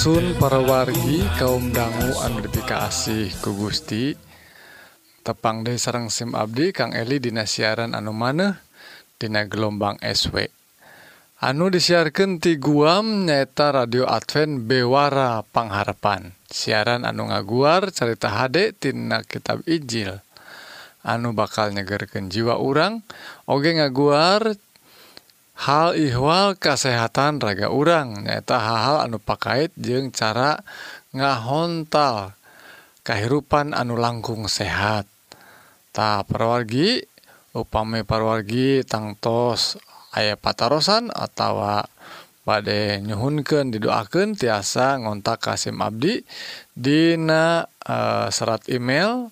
Sun para wargi kaum dangu antika asih ku Gusti. Tepang De sarang SIM Abdi Kang Eli Dina siaran anu maneh Dina gelombang SW anu disiarkan ti Guam nyata radio Advent Bewara Pangharapan. Siaran anu ngaguar cerita HD Tina kitab Ijil anu bakal nyegerken jiwa urang Oge ngaguar hal ihwal kesehatan raga urang. Nyata hal-hal anu pakait jeung cara ngahontal kehidupan anu langkung sehat. Tak perwargi upami parwargi tangtos ayah patarosan atau badai nyhunkan didoakan tiasa ngontak Kasim Abdi. Dina eh, serat email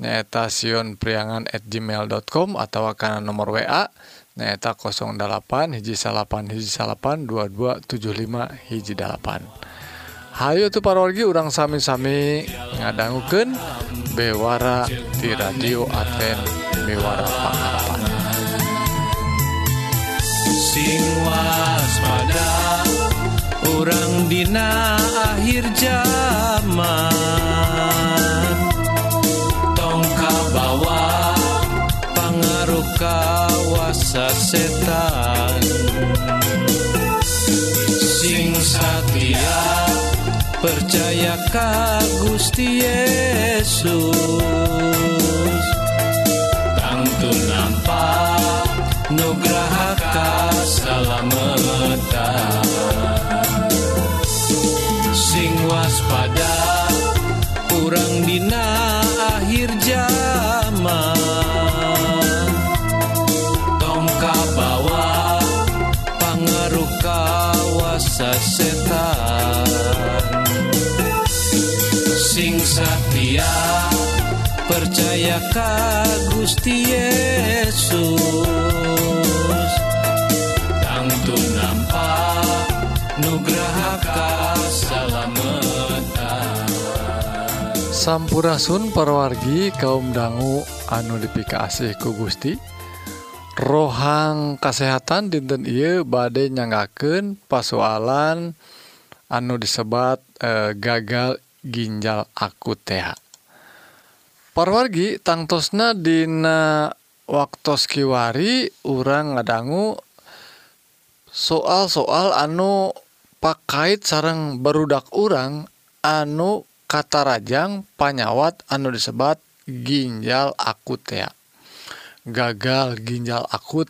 nyaeta siun priangan at gmail.com atau karena nomor WA nyaeta 08 hiji salapan hiji salapan 2275 hiji dalapan. Hayu tuh parorgi urang sami-sami ngadangguken bewara di radio Advent Bewara Pengharapan sing waspada orang dina akhir zaman. Kawasa setan. Sing satya percaya ka Gusti Yesus. Tangtu nampak nugraha kasalamatan sing waspada kurang dina ngaruh kawasa setan. Sing satya percaya ka Gusti Yesus. Tangtu nampak nugraha kasalametan Sampurasun perwargi kaum dangu anu dipika asih ku Gusti. rohang kesehatan dinten Ieu badai nyagaken pasualan anu disebat e, gagal ginjal akut th parwargi tangtosna Dina waktu Kiwari urang ngadanggu soal-soal anu pakaiit sarang berudak urang anu kata Rajang panyawat anu disebat ginjal akut ya gagal ginjal akut.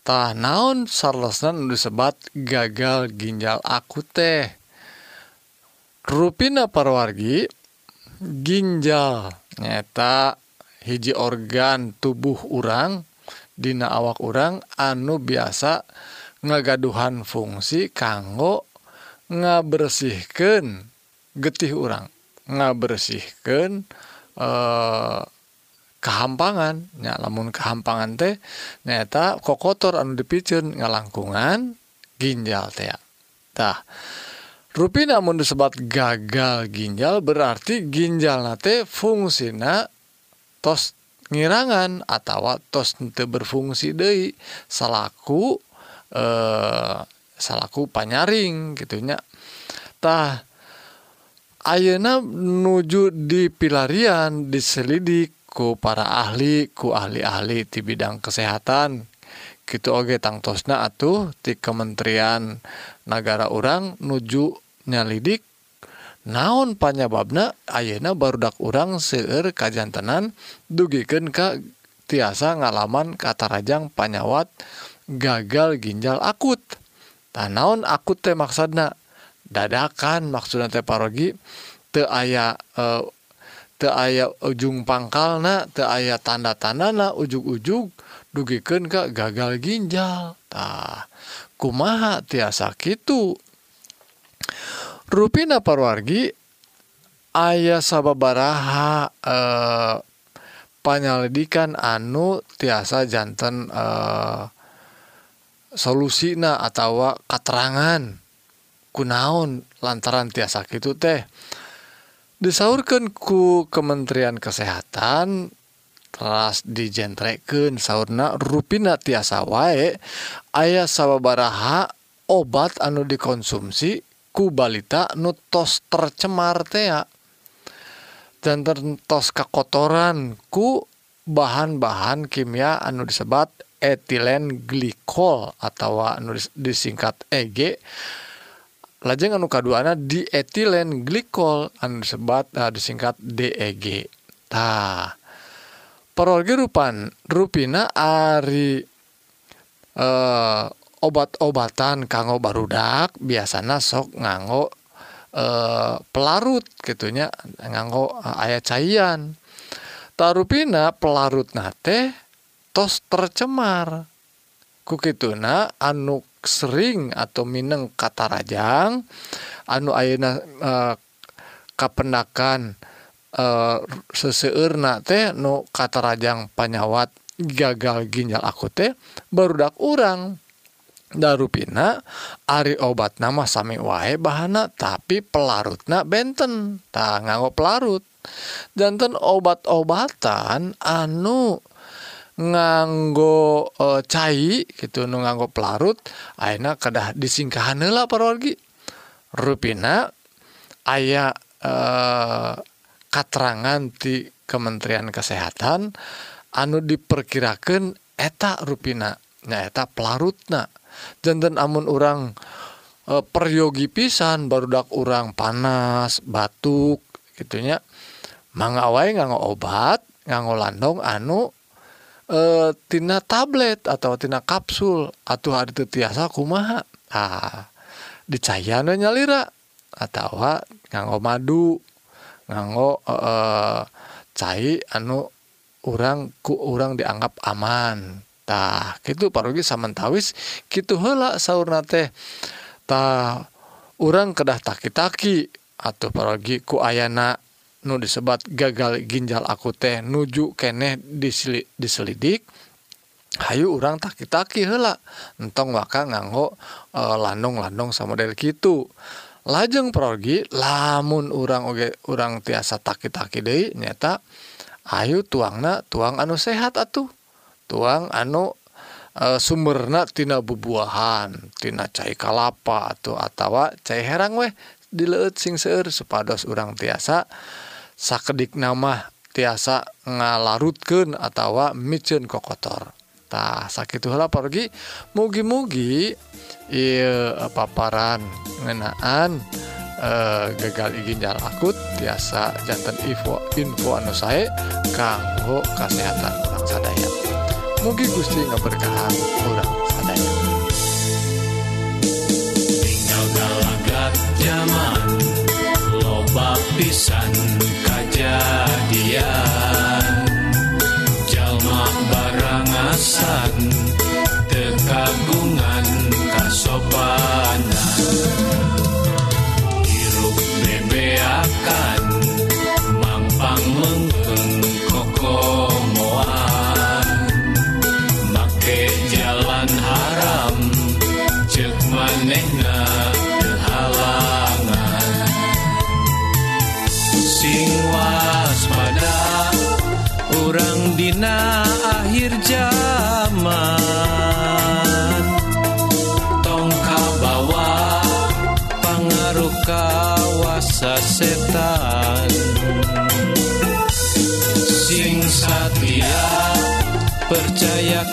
Tah naon saresna nu disebat gagal ginjal akut teh. Rupina parwargi ginjal nyata hiji organ tubuh urang dina awak urang anu biasa ngagaduhan fungsi kanggo ngabersihkan getih urang. Ngabersihkan eh kehampangan. Ya lamun kehampangan teh nyata kok kotor anu dipicun ngalangkungan ginjal teh ya. tah rupi namun disebat gagal ginjal berarti ginjal nate fungsina tos ngirangan atau tos nte berfungsi dei salaku eh, salaku panyaring gitunya tah Ayeuna nuju di pilarian diselidik ku para ahli ku ahli-ahli di bidang kesehatan. Gitu oge tangtosna atuh di Kementerian negara orang nuju nyalidik. Naon panyebabna ayeuna barudak urang seueur kajantenan dugikeun ka tiasa ngalaman katarajang panyawat gagal ginjal akut. Tan naon akut teh maksudna? Dadakan maksudna teh parogi teu aya eh, aya ujung pangkal na aya tanda-tandana ujug-ujug dugiken Ka gagal ginjaltah kumaha tiasa gitu ruina parwargi ayah sababaraha eh, panyalidikan anu tiasa jantan eh, solusina atau katerangan kunaon lantaran tiasa gitu teh. disaurkan ku Kementerian Kesehatan teras dijentreken sauna ruina tiasa wae ayah sawbaraha obat anu dikonsumsi ku balita nutos tercemar tea. Dan tertos kekotoran ku bahan-bahan kimia anu disebat etilen glikol atau anu disingkat EG. dan lajeng anu kaduana dietilen glikol anu disebat uh, disingkat DEG tah perolge rupan rupina ari uh, obat-obatan kanggo barudak biasanya sok nganggo uh, pelarut gitunya nganggo ayat cairan tarupina pelarut nate tos tercemar. kukituna anu sering atau Mineng katarajang anu Ayeuna e, kapendakan e, seseurna teh nu katarajang panyawat gagal ginjal aku teh barudak urang. Darupina Ari obat nama sami wae bahana tapi pelarutna benten tak nganggo pelarut. Danten obat-obatan anu nganggo e, cai gitu nu nganggo pelarut akhirnya kedah disingkahan lah parorgi ruina aya e, katerangan di Kementerian Kesehatan anu diperkirakan eta ruina nyaeta pelarutna. Jantan amun orang e, peryogi pisan barudak orang panas batuk gitunya. Mangga wae nganggo obat nganggo landong anu e, tina tablet atau tina kapsul atuh hari tiasa kumaha? Ah dicayana nyalira atau nganggo madu nganggo eh, e, e, cair anu orang ku orang dianggap aman. Tah gitu parogi samantawis gitu hela sauna teh. Tah orang kedah taki-taki atau parogi ku ayana nu disebat gagal ginjal aku teh nuju keneh disli, diselidik Hayu urang taki-taki hela entong maka nganggo e, landong-landong sama model gitu lajeng pergi lamun urang oge urang tiasa taki-taki Dei nyata Ayu tuangna tuang anu sehat atuh. Tuang anu e, bubuahan, tina cair kalapa atau atawa cair herang weh dileut sing seueur supados urang tiasa sakedik nama tiasa ngalarutkeun atawa micen kokotor tah sakitu heula pergi mugi-mugi ieu paparan ngenaan eh, gagal ginjal akut biasa jantan info info anu saya kanggo kesehatan orang sadaya mugi Gusti ngaberkahan orang sadaya tinggal galagat zaman loba pisan kejadian. Jalma barangasan tekagu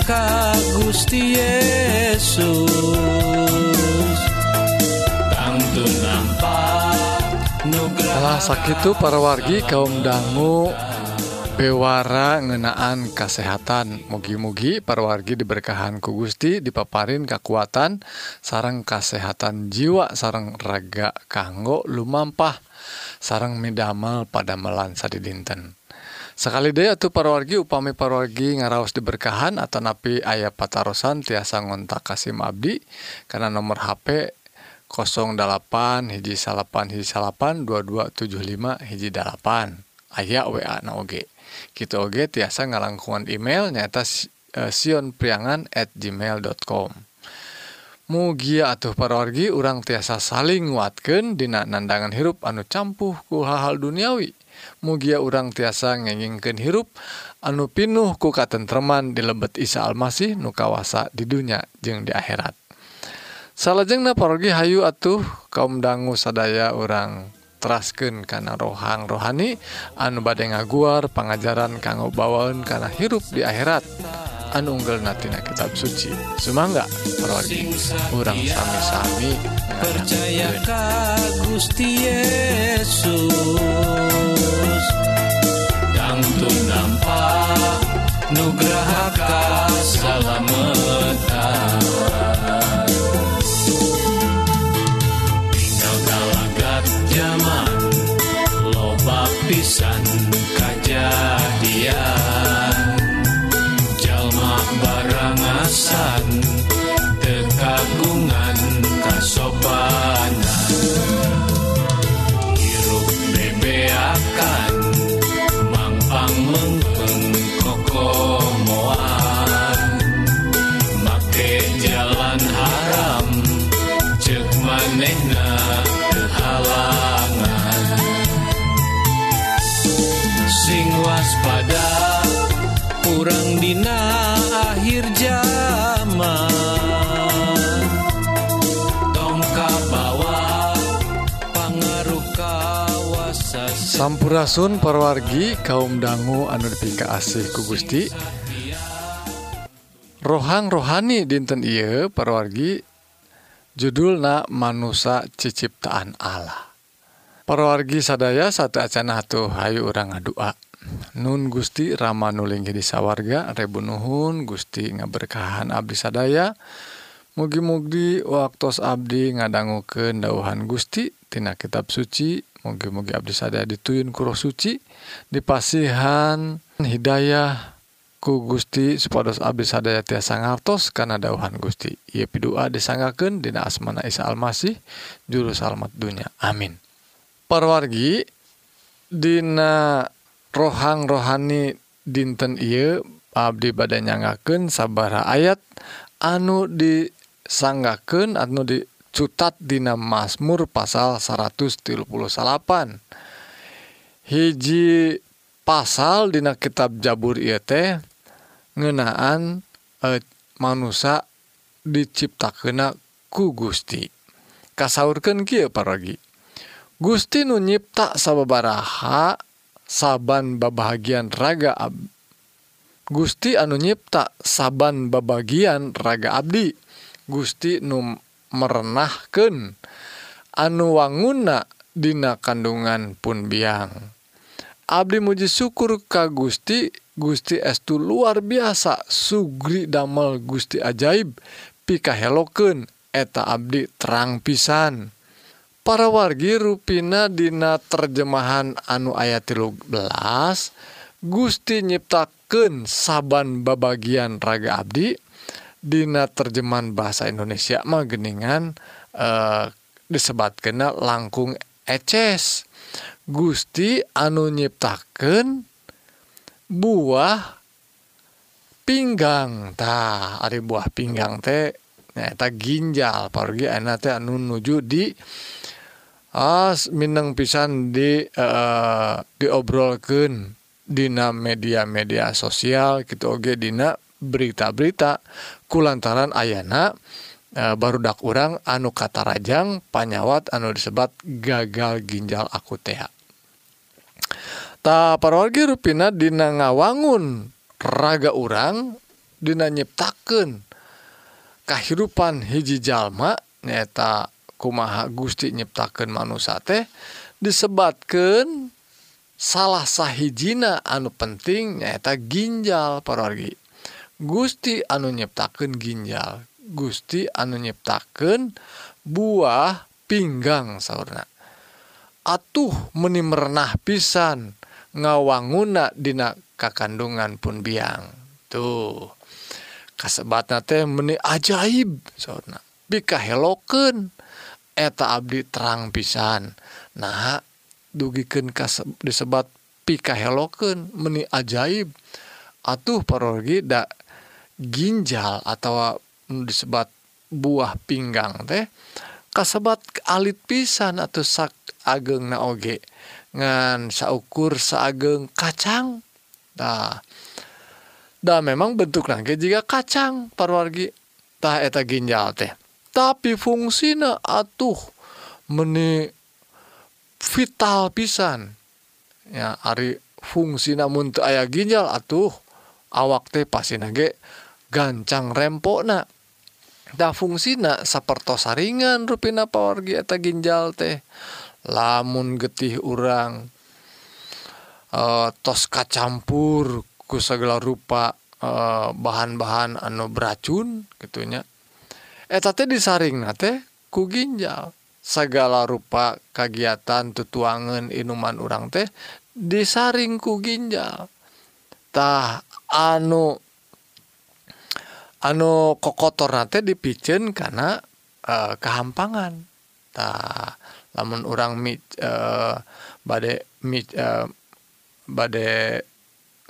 Gusti Yesus? Tangtu nampak nugrah Alah sakitu para wargi kaum dangu. Bewara ngenaan kesehatan mugi-mugi para wargi diberkahan ku Gusti dipaparin kekuatan sarang kesehatan jiwa sarang raga kanggo lumampah sarang midamel pada melansa di dinten sekali deh para parwargi upami parwargi ngaraos diberkahan atau napi ayah patarosan tiasa ngontak Kasim Abdi karena nomor HP 08 hiji salapan hiji salapan 2275 hiji dalapan ayah WA na oge gitu oge tiasa ngalangkungan email nyata uh, sionpriangan at gmail.com mugia atuh parorgi urang tiasa saling nguatkan dina nandangan hirup anu campuh ku hal-hal duniawi. mugia urang tiasa ngegingken hirup anu pinuh ku katentreman di lebet Isa Almasih nukawasa di dunya jeung di akhirat. Salahjeng naporgi Hayu atuh kaum dangu sadaya orang terasken karena rohang rohani anu badai ngaguar pengajaran kanggo bawaun karena hirup di akhirat. Anu unggel natina kitab suci. Semangga prodi kurang sami-sami percaya ka Gusti Yesus. untung nampak nugraha kasalametan tinggal dalagat zaman loba pisan Sampurasun parwargi kaum dangu anu dipingka asih ku Gusti. Rohang rohani dinten iya parwargi judulna manusia ciciptaan Allah. Parwargi sadaya satu acana tuh Hayu orang ngadua. Nun Gusti Rama Ramanuling di sawarga Rebu Nuhun Gusti ngaberkahan Abdi sadaya. Mugi-mugi waktu Abdi ngadangguken dauhan Gustitina kitab suci mugi-mugi Abdi sadaya dituyun kuro Suci dipasihan Hidayah ku Gusti supados Abdi sadaya tiasa ngartos karena dauhan Gusti. Ia pidua disanggaken dina asmana Isa Almasih juru salamat dunya amin. Parwargi dina rohang rohani dinten ieu Abdi badannya nyangaken sabara ayat anu disanggaken anu di dicutat dina Mazmur pasal 138 hiji pasal dina kitab Jabur ieu teh ngeunaan e, manusia diciptakeuna ku Gusti. Kasaurkeun kieu paragi Gusti nu nyipta sababaraha saban babagian raga ab Gusti anu nyipta saban babagian raga abdi. Gusti nu merenahkan anu wanguna Dina kandungan pun biang. Abdi muji syukur ka Gusti. Gusti estu luar biasa. Sugri damel Gusti ajaib. Pikaheloken eta Abdi terang pisan. Para wargi ruina Dina terjemahan anu ayat 13 Gusti nyiptaken saban babagian raga Abdi Dina terjemahan bahasa Indonesia mah geningan eh, disebat kena langkung eces. Gusti anu nyiptaken buah pinggangtah Ari buah pinggang teheta ginjal. Pergi enak anu nuju di as Minang pisan di eh, diobrolken Dina media-media sosial. Gitu Oge Dina berita-berita kulantaran ayana e, barudak urang anu kata Rajang panyawat anu disebat gagal ginjal aku TH tak parwargi ruina Dina ngawangun raga urang Dina nyiptaken kehidupan hiji jalma nyata kumaha Gusti nyiptakeun manusia teh disebatkan salah sahhijina anu penting nyaeta ginjal parwargi. Gusti anu nyiptakeun ginjal. Gusti anu nyiptakeun buah pinggang sauna atuh meni merenah pisan ngawanguna dina kakandungan pun biang. Tuh. Kasebatna teh meni ajaib sauna bikahelokeun eta abdi terang pisan. Nah dugikeun disebat pikahelokeun meni ajaib. Atuh parorgi da ginjal atau disebat buah pinggang teh kasebat alit pisan atau sak ageng naoge ngan saukur saageng kacang. Nah da memang bentuk nangke jika kacang parwargi. Tah eta ginjal teh. Tapi fungsinya atuh meni vital pisan. Ya ari fungsi namun ayah ginjal atuh awak teh pasti nage gancang rempona dah fungsina sapertosaringan ruina pawargi eta ginjal teh. Lamun getih urang e, tos kacampur ku segala rupa eh, bahan-bahan e, anu beracun gitunya eta teh disaring na teh ku ginjal. Segala rupa kegiatan tutuangan inuman orang teh disaring ku ginjaltah anu anu kokotor nanti dipicen karena uh, kehampangan. Tak namun orang mi uh, badai bade eh, badai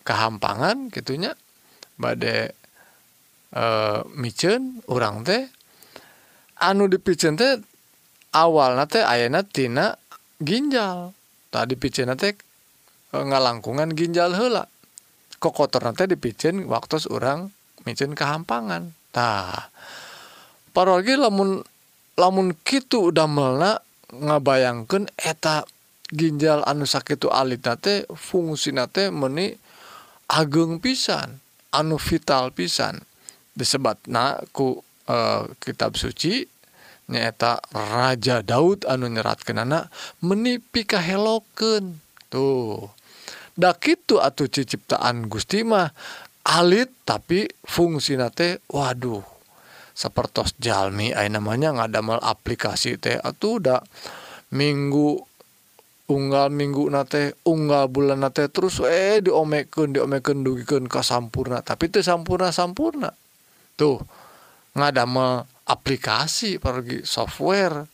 kehampangan gitunya badai micen orang teh anu dipicen teh awal nate ayana tina ginjal. Tadi dipicen teh ngalangkungan ginjal hela kokotor nate dipicen waktu orang micin kehampangan. Nah parogi lamun lamun gitu damelna ngabayangkan eta ginjal anu sakit alit nate fungsi nate meni ageng pisan anu vital pisan. Disebat naku e, eh, kitab suci nyaeta Raja Daud anu nyeratkan anak menipi heloken tuh. Dak itu atau ciciptaan Gustimah alit tapi fungsi nate Waduh seperti Jami namanya nggak ada mal aplikasi teh. Atau udah minggu unggal minggu nate unggal bulan nate terus eh diomeken diomeken dugikan kasampurna tapi itu sampurna sampurna tuh nggak ada mal aplikasi pergi software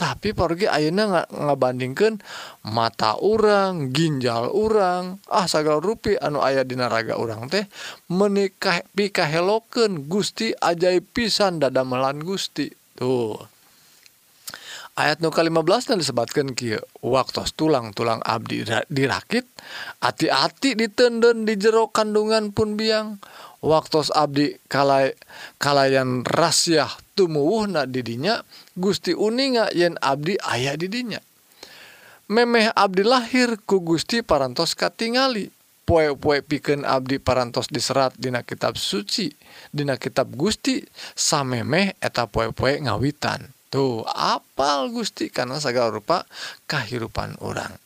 tapi pergi Auna ngabandingkan mata orang ginjal orang ah sagal rupi anu ayah di naraga orang teh. Menikah pikaheloken Gusti ajaib pisan dada melan Gusti. Tuh. ayat nuka 15 dan disebabkan Ki waktu tulang-tulang Abdi dirakit hati-hati ditenden di jero kandungan pun biang. Waktu Abdi kalai kalayan rasyah tumuwuhna didinya Gusti uninga yen Abdi ayah didinya memeh Abdi lahir ku Gusti parantos katingali. Poe-poe piken Abdi parantos diserat Dina kitab suci Dina kitab Gusti samemeh eta poe-poe ngawitan. tuh apal Gusti? Karena segala rupa kehidupan orangtah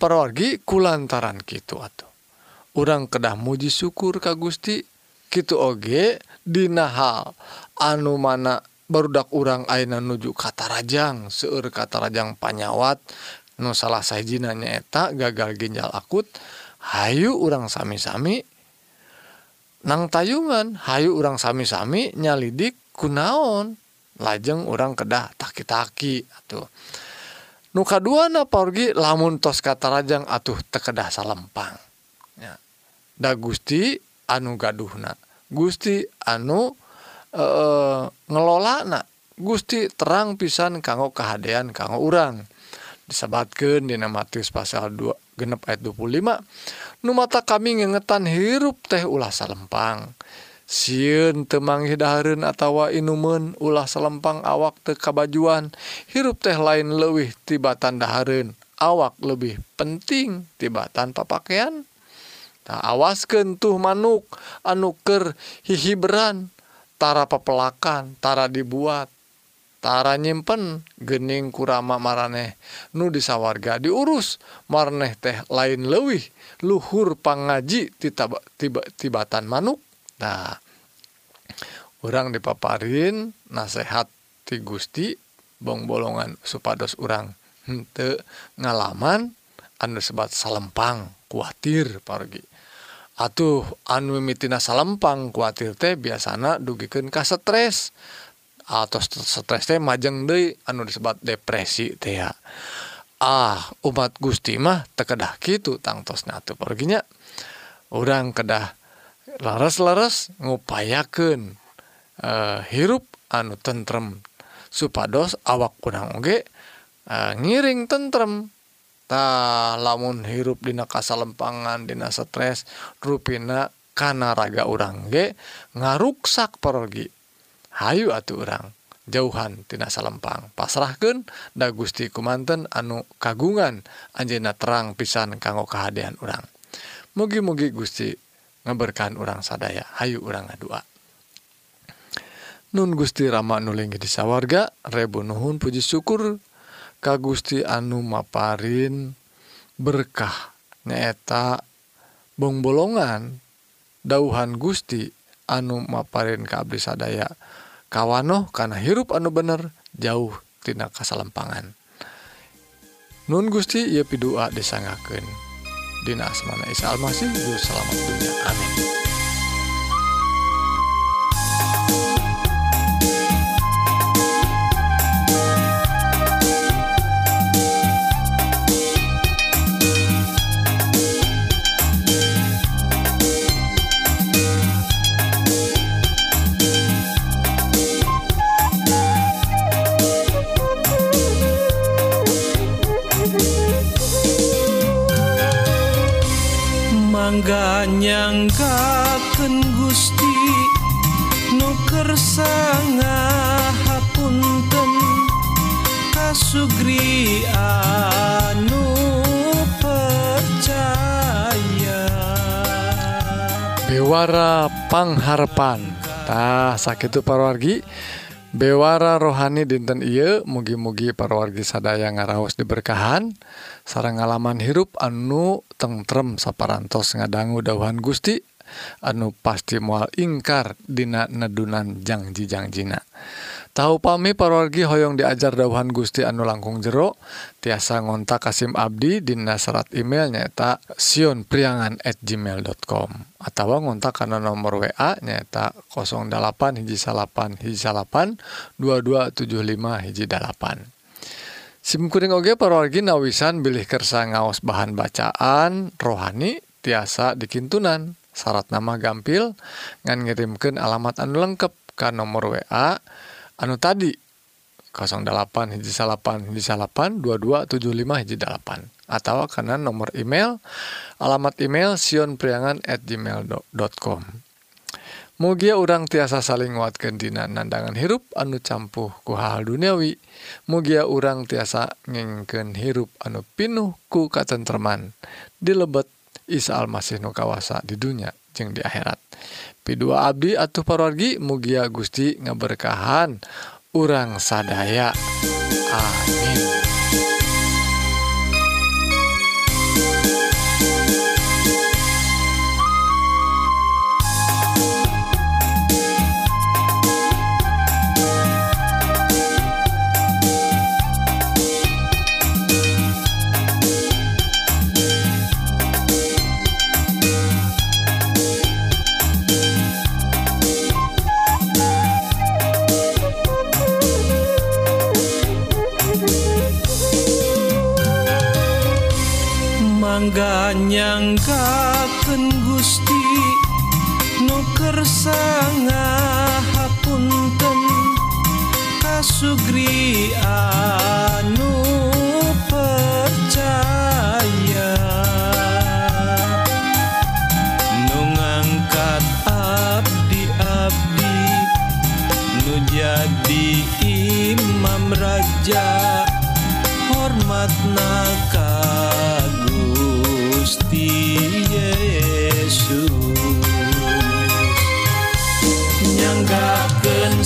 perwargi kulantaran gitu atau orang kedah muji syukur Ka Gusti. Gitu oge Dina hal anu mana barudak urang Aina nuju kata Rajang seueur kata Rajang panyawat. Nu salah sayajiinanya etak gagal ginjal akut. Hayu urang sami-sami. Nang tayungan Hayu urang sami-sami nyalidik kunaon? Lajeng orang kedah taki-taki atuh. Nuka dua na porgi lamun tos kata rajang atuh tekedah salempang. Ya. da Gusti anu gaduhna. Gusti anu eh, e, ngelola na Gusti terang pisan kanggo kehaan kanggo urang. Disabatkan Dina Matius pasal 2 genep ayat 25 Nu mata kami ngengetan hirup teh ulah salempang. siun temang hidarun atawa inumun ulah selempang awak te kabajuan hirup teh lain lewih tibatan daharun awak lebih penting tibatan papakean tak nah, awasken tuh manuk anuker tara pepelakantara dibuattara nyimpen gening kurama mareh nu disawarga diurus marneh teh lain lewih luhur pangaji tiba tibatan manuk. Nah orang dipaparin nasehat ti Gusti bong-bolongan supados urangte ngalaman Anda sebat salempang khawatir pergi Atuh anu mitina salempang khawatir teh biasanya dugikan kas stres. Atau stres teh majeng deh anu disebut depresi teh ya. Ah umat Gusti mah tekedah gitu tangtos tuh perginya orang kedah laras-laras ngupayakan uh, eh, hirup anu tentrem. Supados awak kurang oge uh, ngiring tentremtah lamun hirup dina kasalempangan dina stres ruina kana raga urang ge ngaruksak pergi Hayu atuh urang jauhan tina salempang. Pasrahkeun da Gusti kumanten anu kagungan Anjena terang pisan kanggo kehadian urang. Mugi-mugi Gusti ngeberkahan urang sadaya Hayu urang ngadua. Nun Gusti Rama nulingi di sawwarga Rebu Nuhun Puji syukur. Ka Gusti Anu Maparin berkah nyaeta bongbolongan dauhan Gusti anu Maparin Kabri sadaya. Kawanoh karena hirup anu bener jauh tina kasalempangan Nun Gusti ia pidua disangaken. Dina asmana Isa Almasih. Selamat dunia. Amin. Mangga nyangkaken Gusti nuker hapunten kasugri anu percaya. Bewara pangharpan. Tah sakitu parawargi bewara rohani dinten Ieu mugi-mugi parwargi sadaya ngaraos diberkahan sarang ngalaman hirup anu tengrem saparantos ngadanggu dawan Gusti anu pasti mual ingkar Dina nedunan janji-janjina. Tahu pami parawargi hoyong diajar dawan Gusti anu langkung jero? Tiasa ngontak Kasim Abdi dina serat email nyaeta sionpriangan at gmail.com atau ngontak karena nomor WA nyaeta 08 hiji salapan hiji salapan 2275 hiji dalapan. Simkuring oge parawargi nawisan bilih kersa ngaos bahan bacaan rohani tiasa dikintunan. Syarat nama gampil ngan ngirimkeun alamat anu lengkap ka nomor WA anu tadi 08 hiji salapan hiji salapan 2275 hiji dalapan atau karena nomor email alamat email sionpriangan at gmail.com Mugia urang tiasa saling nguatkeun dina nandangan hirup anu campuh ku hal duniawi. Mugia urang tiasa ngengkeun hirup anu pinuh ku katentreman dilebet Isa Almasih nu kawasa di dunia jeung di akhirat. P2 Abdi atuh parwargi mugia Gusti ngaberkahan. Urang sadaya. Amin raja hormat naka Gusti Yesus. Nyanggakeun